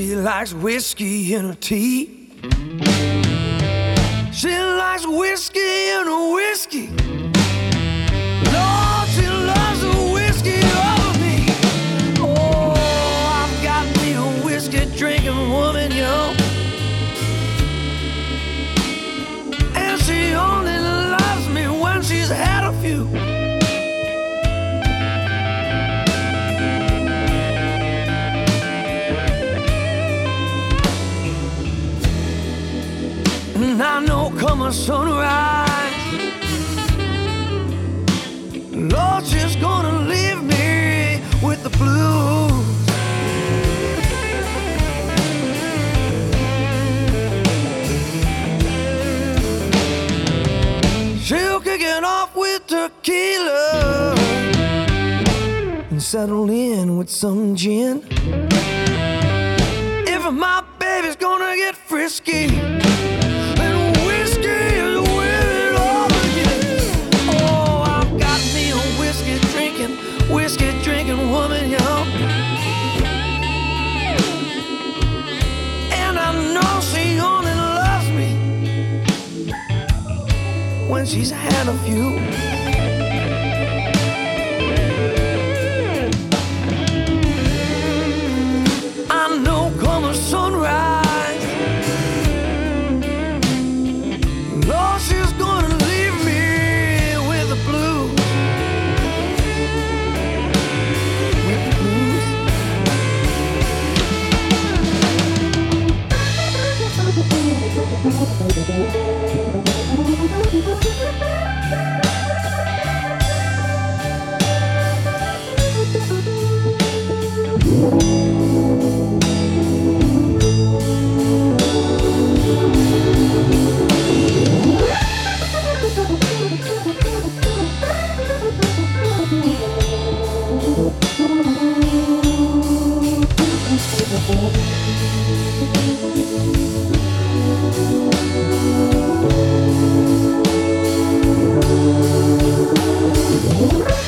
She likes whiskey in her tea. She likes whiskey in her whiskey. A sunrise, Lord, she's gonna leave me with the blues. She'll kick it off with tequila and settle in with some gin. If my baby's gonna get frisky. When she's had a few. I know come a sunrise. She's gonna leave me with the blues. With the blues. Thank Lord,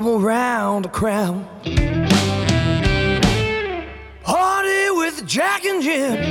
Do a double round the crown. Party with Jack and Jim.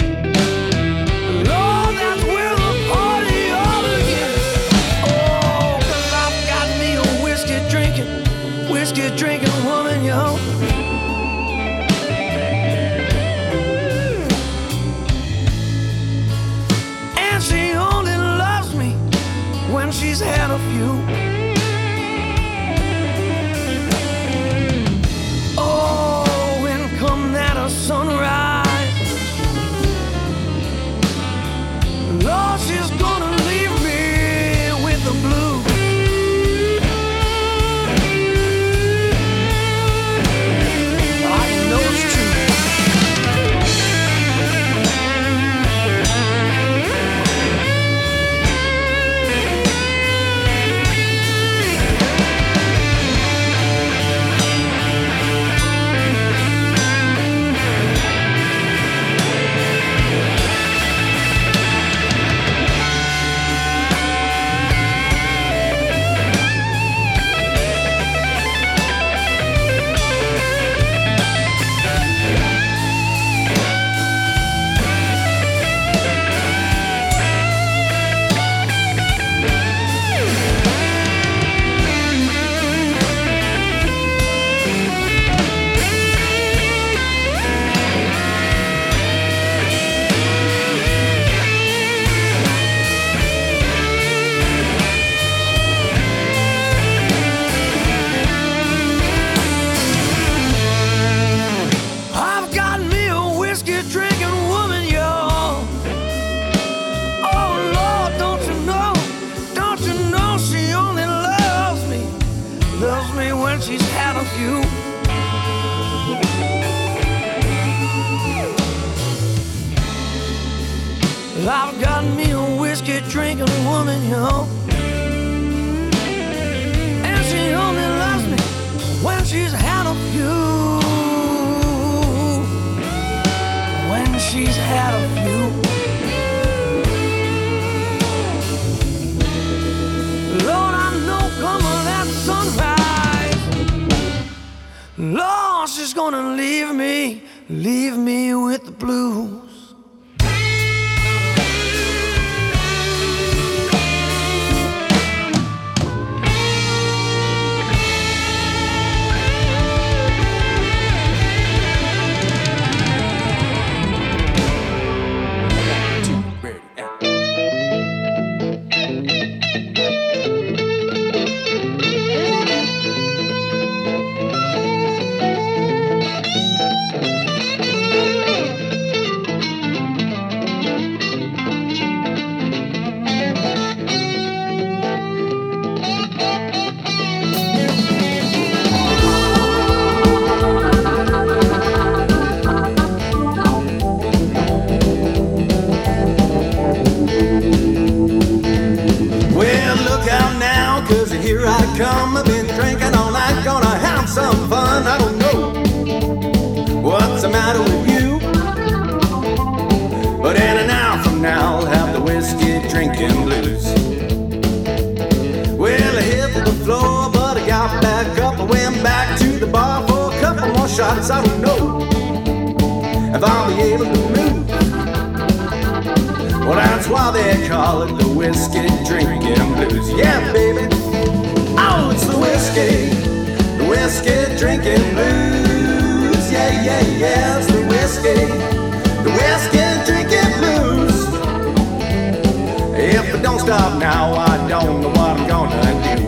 Come. I've been drinking all night, gonna have some fun. I don't know what's the matter with you. But in an hour from now, I'll have the whiskey drinking blues. Well, I hit the floor, but I got back up. I went back to the bar for a couple more shots. I don't know if I'll be able to move. Well, that's why they call it the whiskey drinking blues. Yeah, baby. Oh, it's the whiskey, the whiskey drinking blues. Yeah, yeah, yeah, it's the whiskey, the whiskey drinking blues. If I don't stop now, I don't know what I'm gonna do.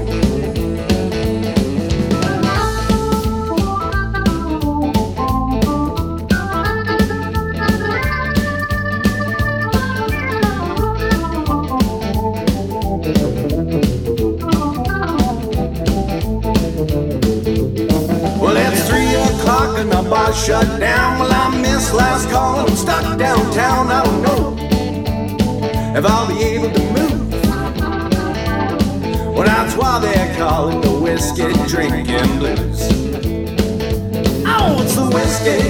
And the bar shut down. Well, I missed last call I'm stuck downtown. I don't know if I'll be able to move. Well, that's why they're calling the whiskey drinking blues. Oh, it's the whiskey,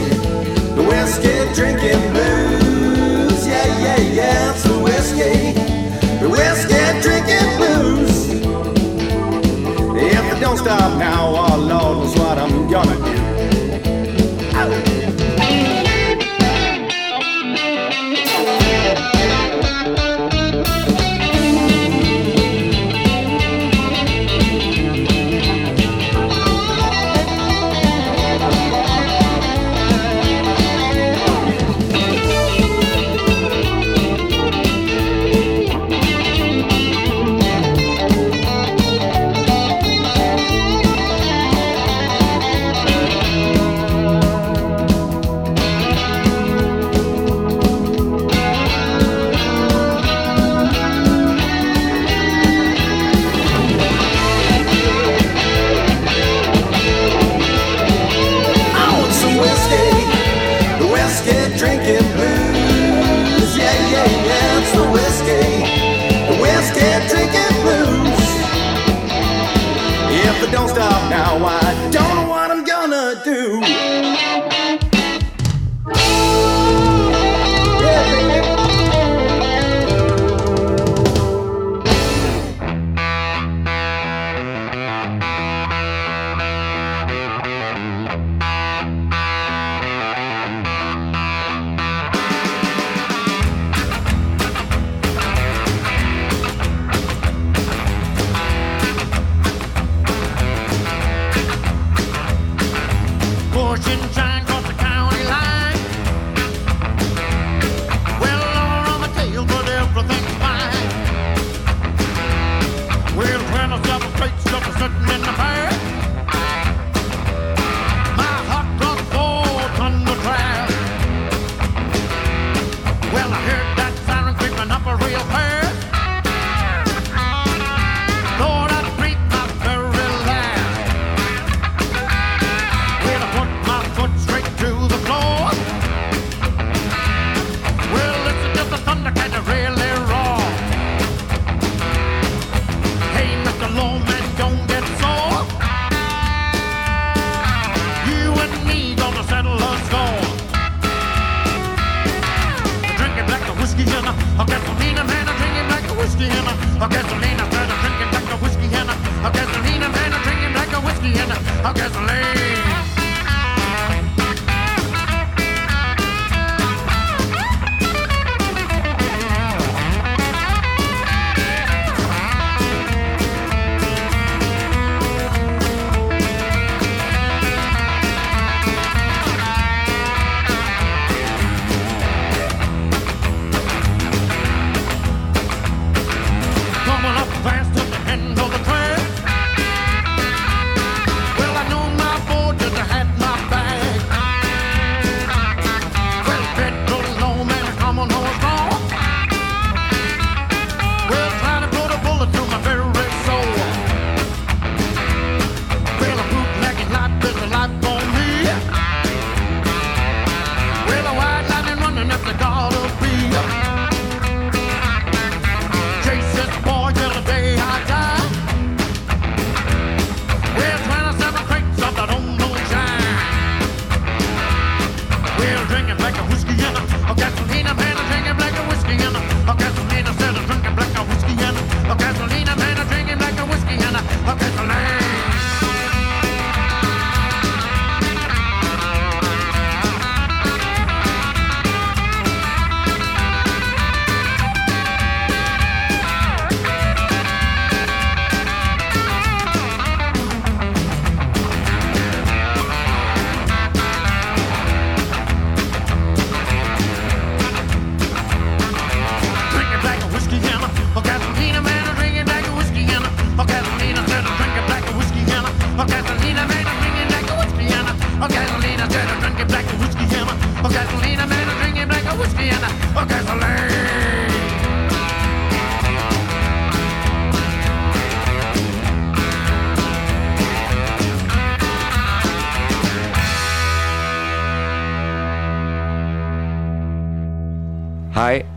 the whiskey drinking blues. Yeah, yeah, yeah, it's the whiskey, the whiskey drinking blues. If I don't stop now, oh Lord knows what I'm gonna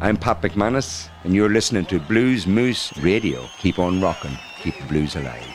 I'm Pat McManus, and you're listening to Blues Moose Radio. Keep on rocking, keep the blues alive.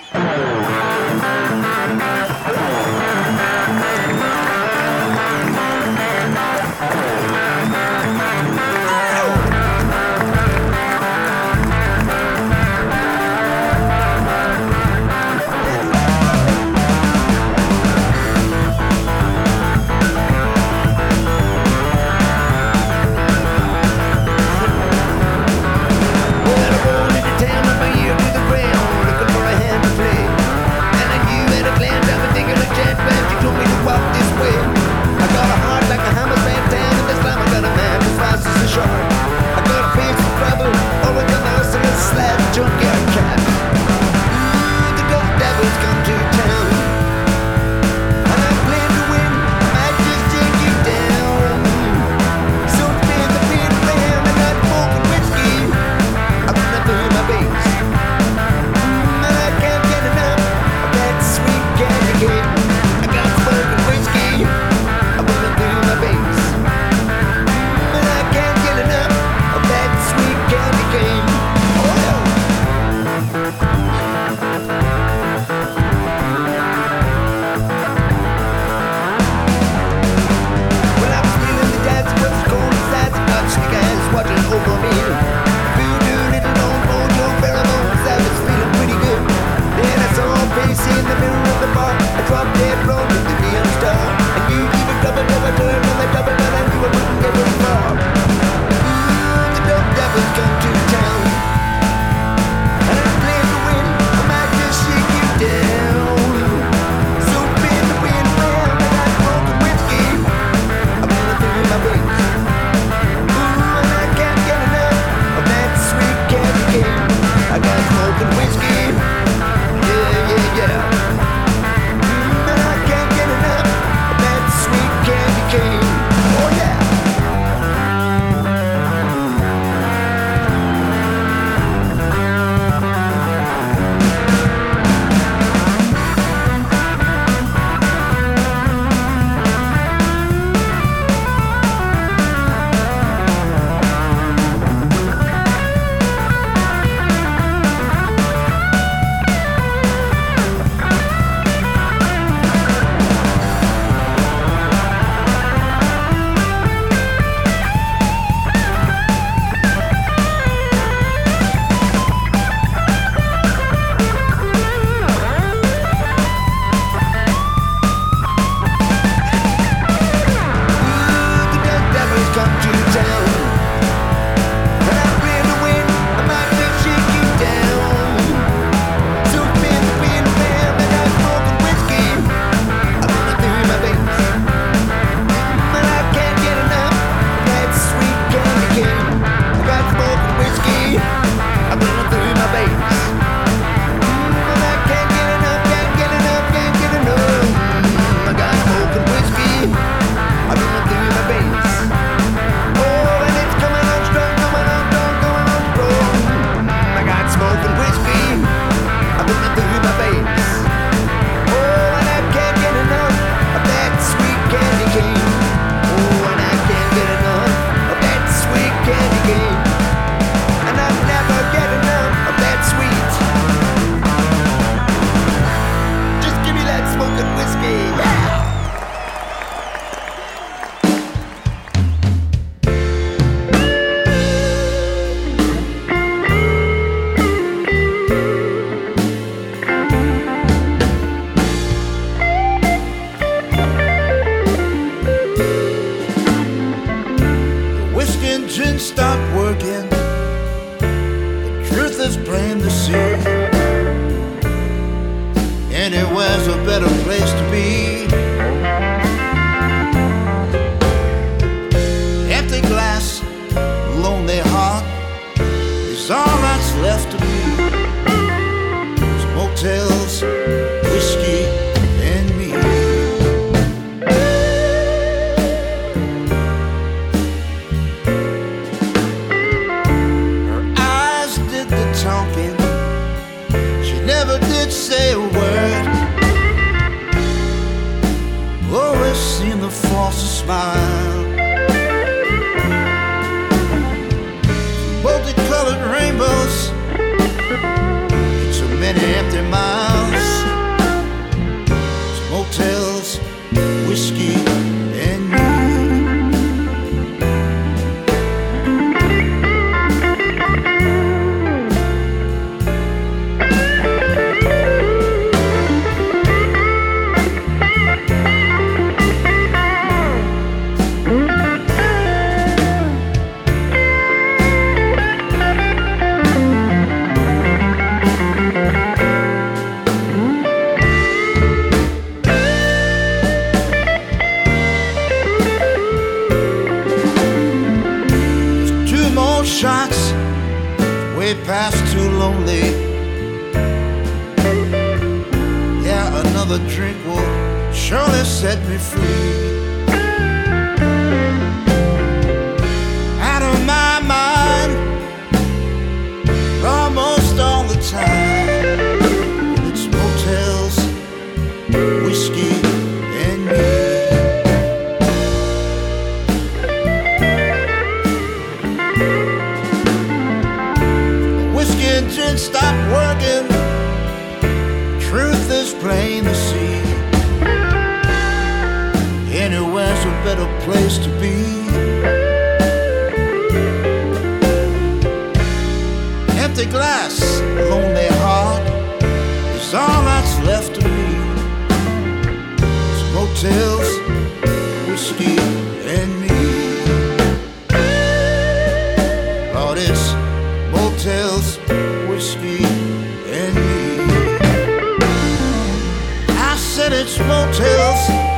It's motels,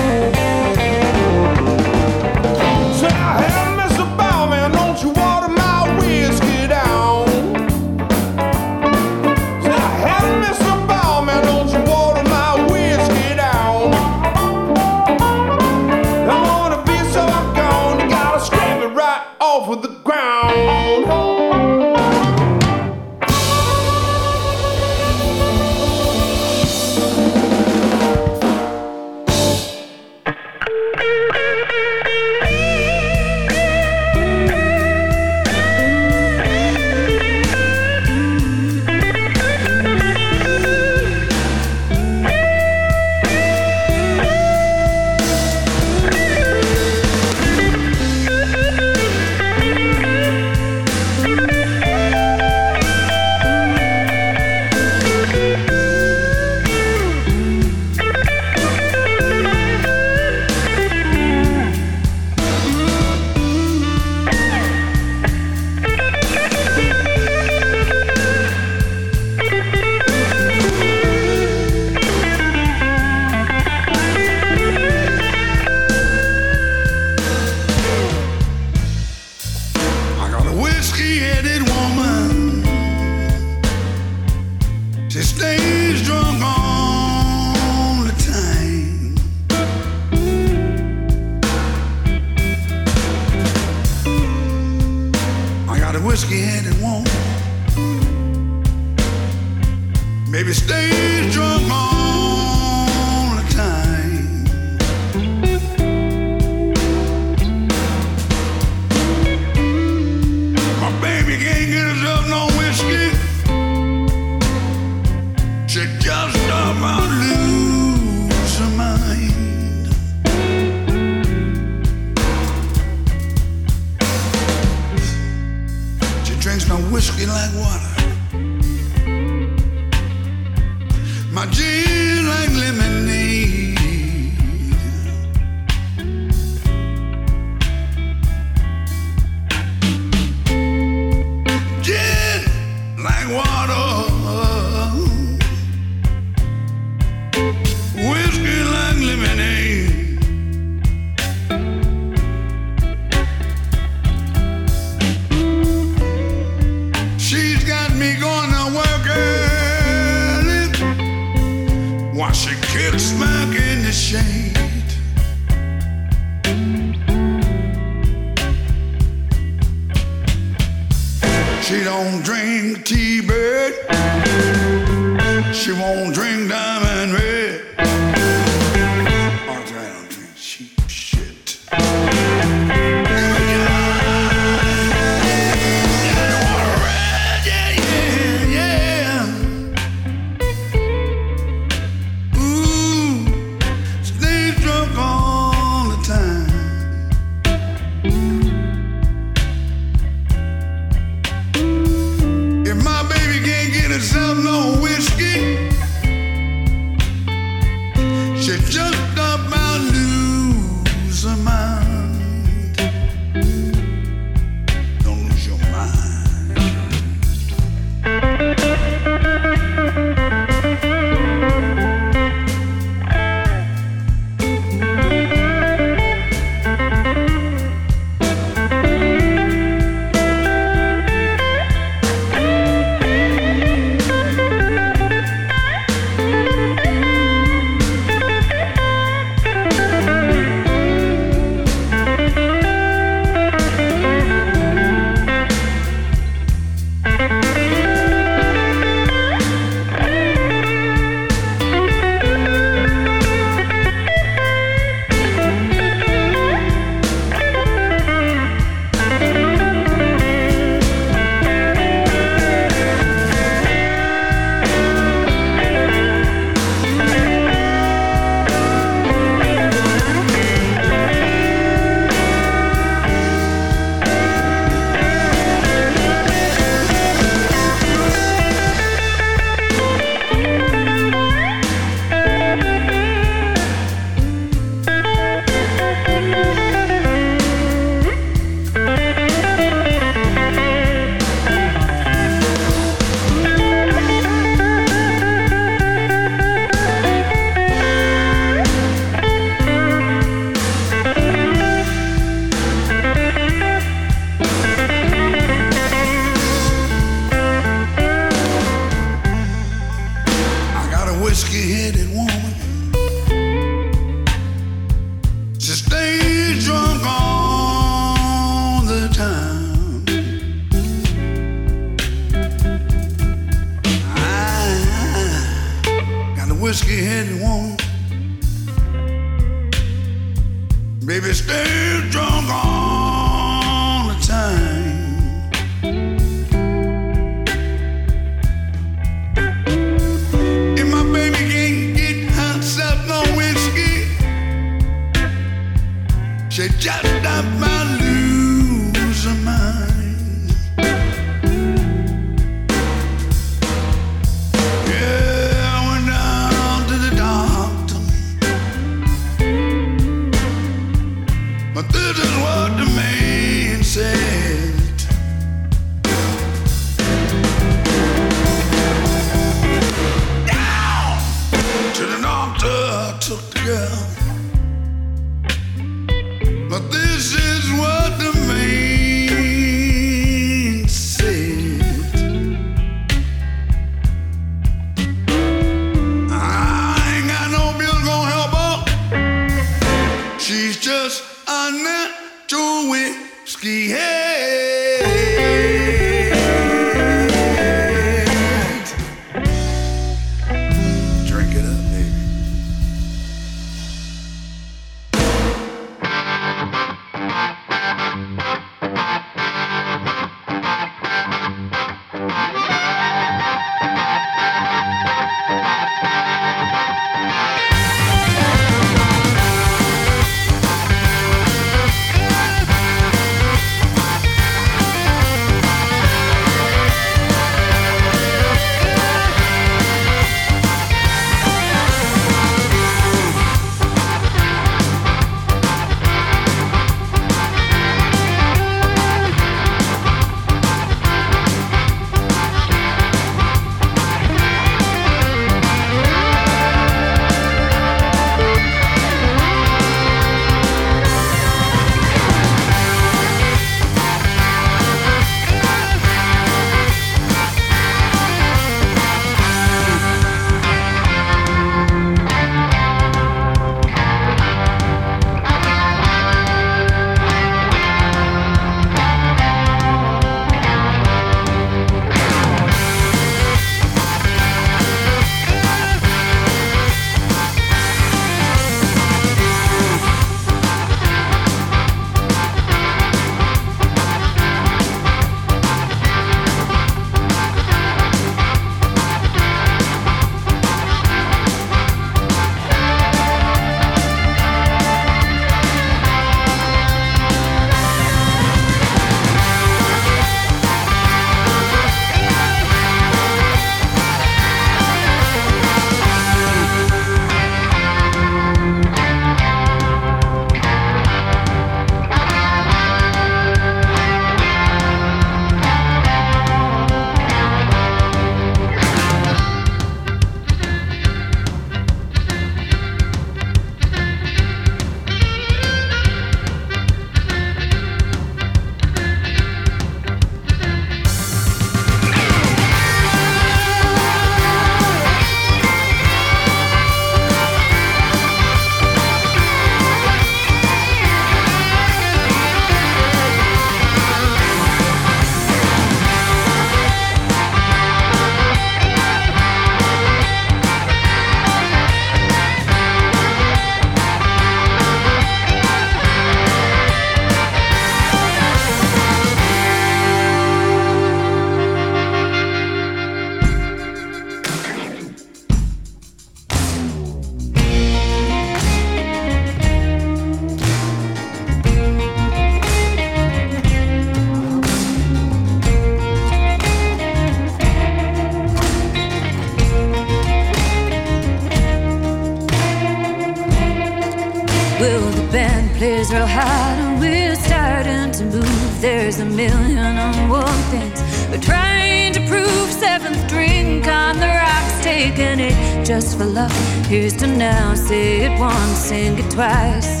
plays real hard and we're starting to move. There's a million and one things we're trying to prove. Seventh drink on the rocks, taking it just for love. Here's to now, say it once, sing it twice.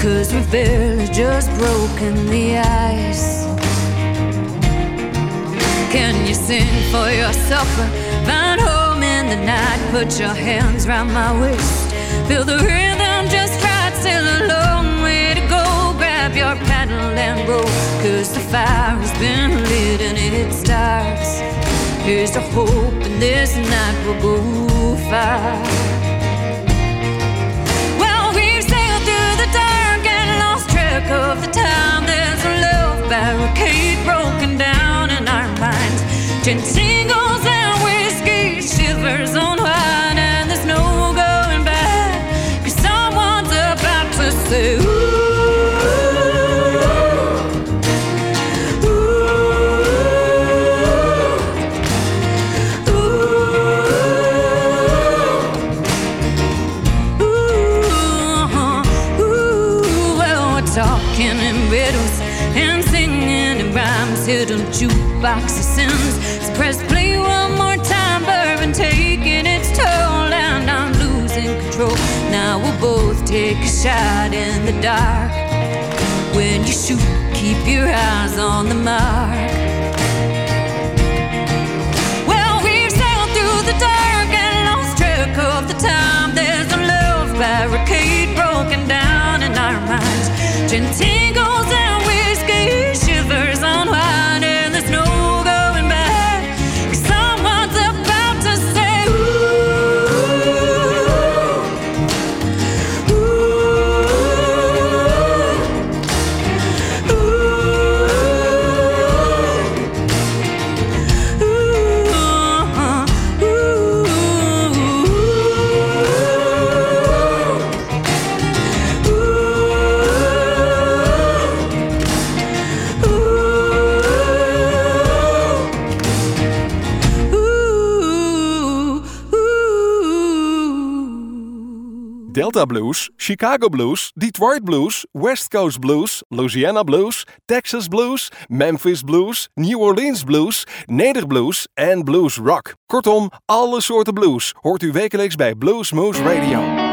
Cause we've barely just broken the ice. Can you sing for yourself find home in the night? Put your hands round my waist. Feel the rhythm just right. Still a grab your paddle and roll. Cause the fire has been lit and it starts. Here's to hope, and this night will go far. Well, we've sailed through the dark and lost track of the time. There's a love barricade broken down in our minds. Ten single jukebox of sins. So press play one more time, bourbon taking its toll, and I'm losing control. Now we'll both take a shot in the dark. When you shoot, keep your eyes on the mark. Well, we've sailed through the dark and lost track of the time. There's a love barricade broken down in our minds. Gin tingles and whiskey shivers on wine, Delta Blues, Chicago Blues, Detroit Blues, West Coast Blues, Louisiana Blues, Texas Blues, Memphis Blues, New Orleans Blues, Nederblues en Blues Rock. Kortom, alle soorten blues hoort u wekelijks bij Blues Moose Radio.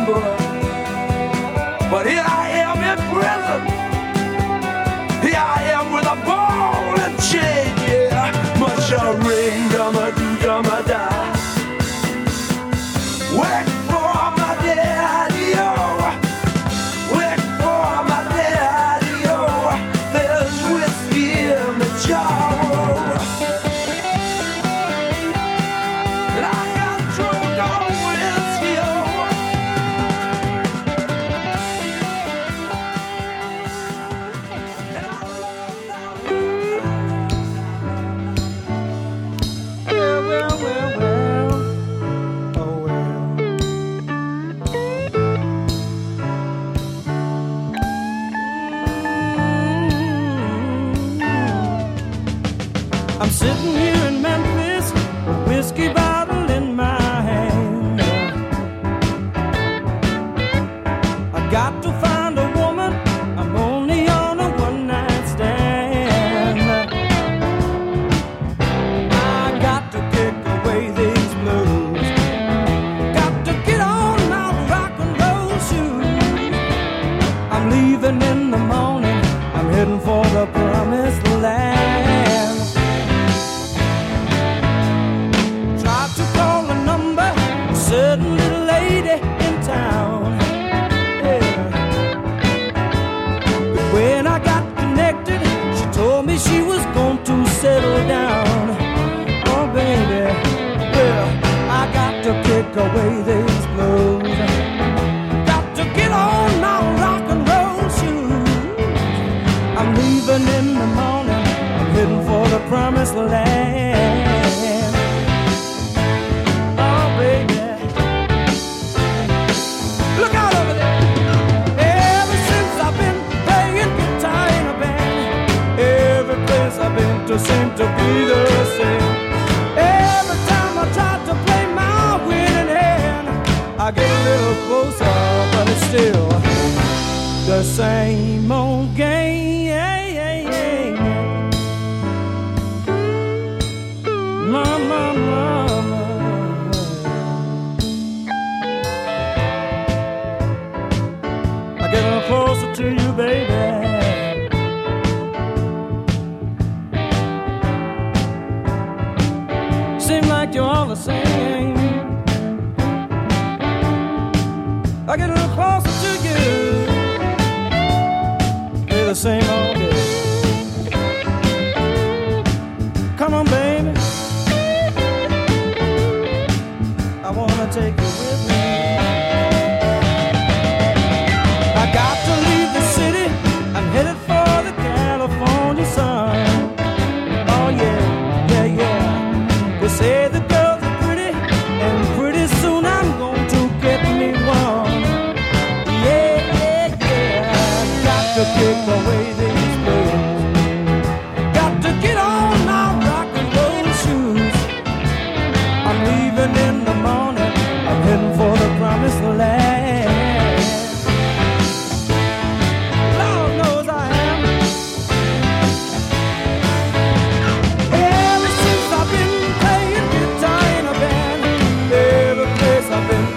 chamber. But here I am in prison. Here I am with a ball and chain, yeah. Much a ring, Promise land.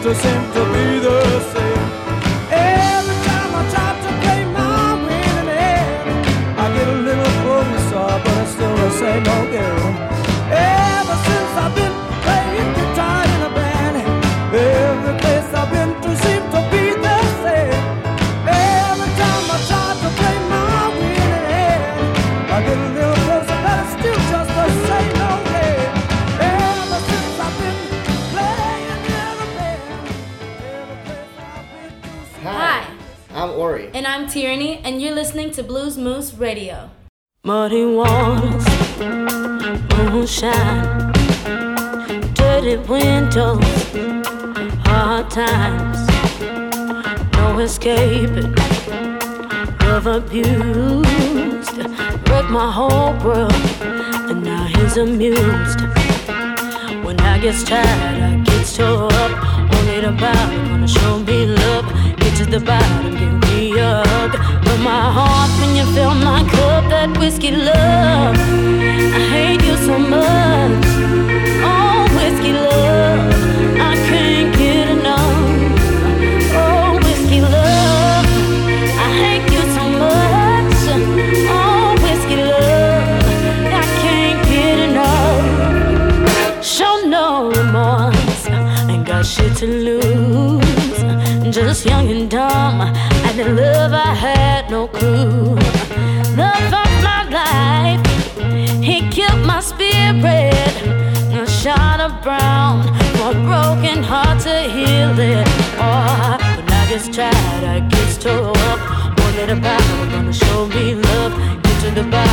to seem Radio. Muddy waters, moonshine, dirty windows, hard times, no escaping, love abused, wrecked my whole world, and now he's amused. When I get tired, I get so up, only the bottom gonna show me love. Get to the bottom, give me a But my heart, when you fill my cup, that whiskey love, I hate you so much. Oh, whiskey love, I can't get enough. Oh, whiskey love, I hate you so much. Oh, whiskey love, I can't get enough. Show no remorse, ain't got shit to lose. Just young and dumb, and in love I had no clue. Love of my life, he killed my spirit. A shot of brown for a broken heart to heal it. Oh, when I get tired, I get tore up. Only the power gonna show me love. Get to the bottom,